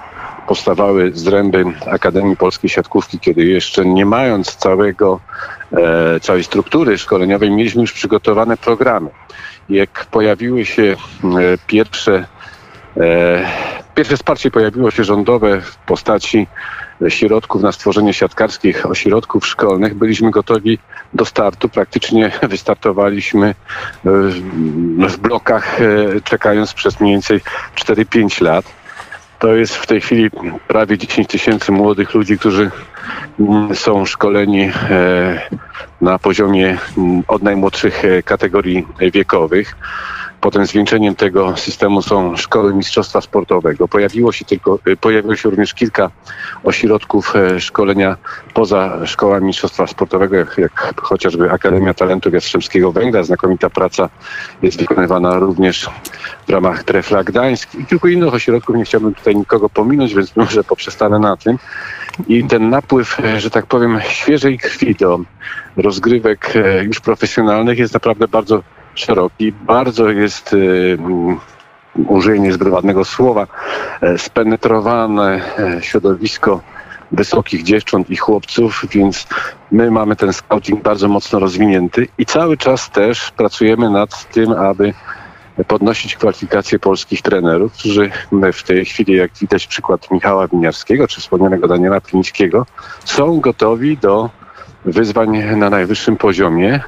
powstawały zręby Akademii Polskiej Siatkówki, kiedy jeszcze nie mając całego, e, całej struktury szkoleniowej, mieliśmy już przygotowane programy. Jak pojawiły się e, pierwsze, e, pierwsze wsparcie pojawiło się rządowe w postaci środków na stworzenie siatkarskich ośrodków szkolnych, byliśmy gotowi do startu. Praktycznie wystartowaliśmy e, w blokach, e, czekając przez mniej więcej 4-5 lat. To jest w tej chwili prawie 10 tysięcy młodych ludzi, którzy mm, są szkoleni e, na poziomie mm, od najmłodszych kategorii wiekowych. Potem zwieńczeniem tego systemu są szkoły mistrzostwa sportowego. Pojawiło się tylko, y, pojawiło się również kilka ośrodków e, szkolenia poza szkołami mistrzostwa sportowego, jak, jak chociażby Akademia Talentu Jastrzębskiego Węgla. Znakomita praca jest wykonywana również w ramach Trefla Gdańsk i kilku innych ośrodków. Nie chciałbym tutaj nikogo pominąć, więc może poprzestanę na tym. I ten napływ, e, że tak powiem, świeżej krwi do rozgrywek e, już profesjonalnych jest naprawdę bardzo szeroki. Bardzo jest, y, użyję niezgrabnego słowa, e, spenetrowane e, środowisko wysokich dziewcząt i chłopców, więc my mamy ten scouting bardzo mocno rozwinięty i cały czas też pracujemy nad tym, aby podnosić kwalifikacje polskich trenerów, którzy w tej chwili, jak widać przykład Michała Winiarskiego czy wspomnianego Daniela Plińskiego, są gotowi do wyzwań na najwyższym poziomie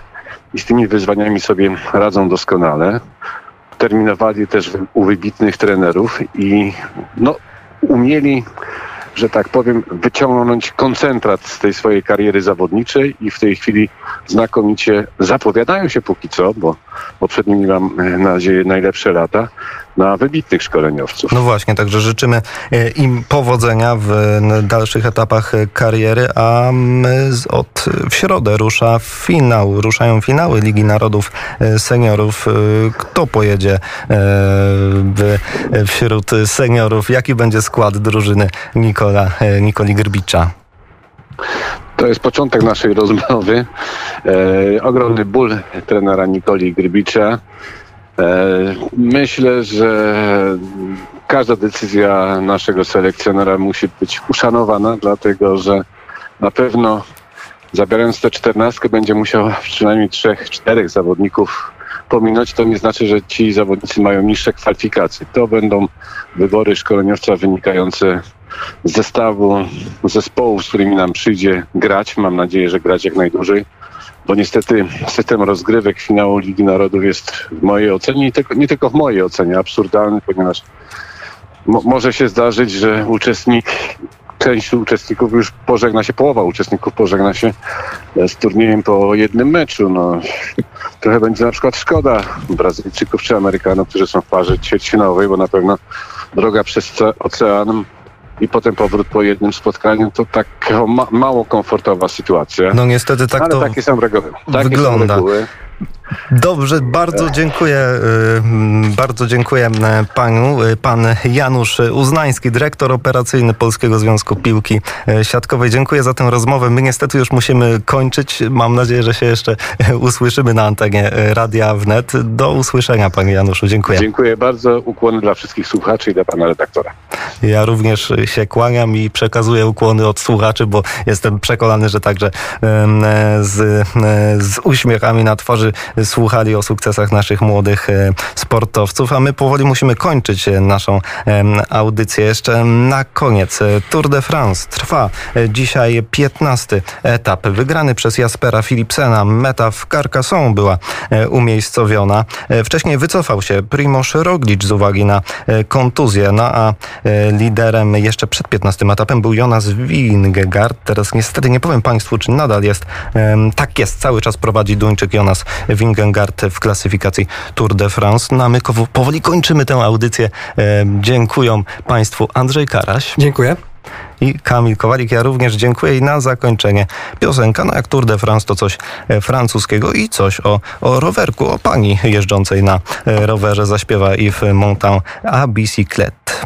i z tymi wyzwaniami sobie radzą doskonale. Terminowali też u wybitnych trenerów i no, umieli, że tak powiem, wyciągnąć koncentrat z tej swojej kariery zawodniczej i w tej chwili znakomicie zapowiadają się póki co, bo poprzednimi mam nadzieję najlepsze lata, na wybitnych szkoleniowców. No właśnie, także życzymy e, im powodzenia w dalszych etapach e, kariery, a od w środę rusza finał, ruszają finały Ligi Narodów e, Seniorów. Kto pojedzie wśród seniorów? Jaki będzie skład drużyny Nikola, Nikoli Grbicza? To jest początek naszej rozmowy. E, ogromny ból trenera Nikoli Grybicza. E, myślę, że każda decyzja naszego selekcjonera musi być uszanowana, dlatego że na pewno zabierając tę czternastkę będzie musiał przynajmniej trzech, czterech zawodników pominąć. To nie znaczy, że ci zawodnicy mają niższe kwalifikacje. To będą wybory szkoleniowca wynikające z zestawu zespołów, z którymi nam przyjdzie grać. Mam nadzieję, że grać jak najdłużej bo niestety system rozgrywek finału Ligi Narodów jest w mojej ocenie, nie tylko, w mojej ocenie, absurdalny, ponieważ mo może się zdarzyć, że uczestnik, część uczestników już pożegna się, połowa uczestników pożegna się e, z turniejem po jednym meczu. No, trochę będzie na przykład szkoda Brazylijczyków czy Amerykanów, którzy są w parze ćwierćfinałowej, bo na pewno droga przez ocean i potem powrót po jednym spotkaniu, to tak ma, mało komfortowa sytuacja. No niestety tak Ale to takie są reguły. Takie wygląda. Są reguły. Dobrze, bardzo dziękuję. Y, bardzo dziękuję e, panu. Y, pan Janusz Uznański, dyrektor operacyjny Polskiego Związku Piłki e, Siatkowej. Dziękuję za tę rozmowę. My niestety już musimy kończyć. Mam nadzieję, że się jeszcze usłyszymy na antenie Radia Wnet. Do usłyszenia, panie Januszu. Dziękuję. Dziękuję bardzo. Ukłony dla wszystkich słuchaczy i dla pana redaktora. Ja również się kłaniam i przekazuję ukłony od słuchaczy, bo jestem przekonany, że także z, z uśmiechami na twarzy słuchali o sukcesach naszych młodych e, sportowców, a my powoli musimy kończyć e, naszą audycję. Jeszcze na koniec e, Tour de France trwa dzisiaj 15 etap, wygrany przez Jaspera Philipsena. Meta w Carcassonne była umiejscowiona. Wcześniej wycofał się Primoz Roglic z uwagi na kontuzję, no a liderem jeszcze przed 15 etapem był Jonas Vingegaard. Teraz niestety nie powiem Państwu, czy nadal jest. Tak jest, cały czas prowadzi Duńczyk Jonas Vingegaard Wingengard w klasyfikacji Tour de France. No a my powoli kończymy tę audycję. E, Dziękuję Państwu Andrzej Karaś Dziękuję. i Kamil Kowalik. Ja również dziękuję i na zakończenie piosenka, no jak Tour de France to coś e, francuskiego i coś o, o rowerku, o pani jeżdżącej na e, rowerze zaśpiewa Yves Montand a bicyclette.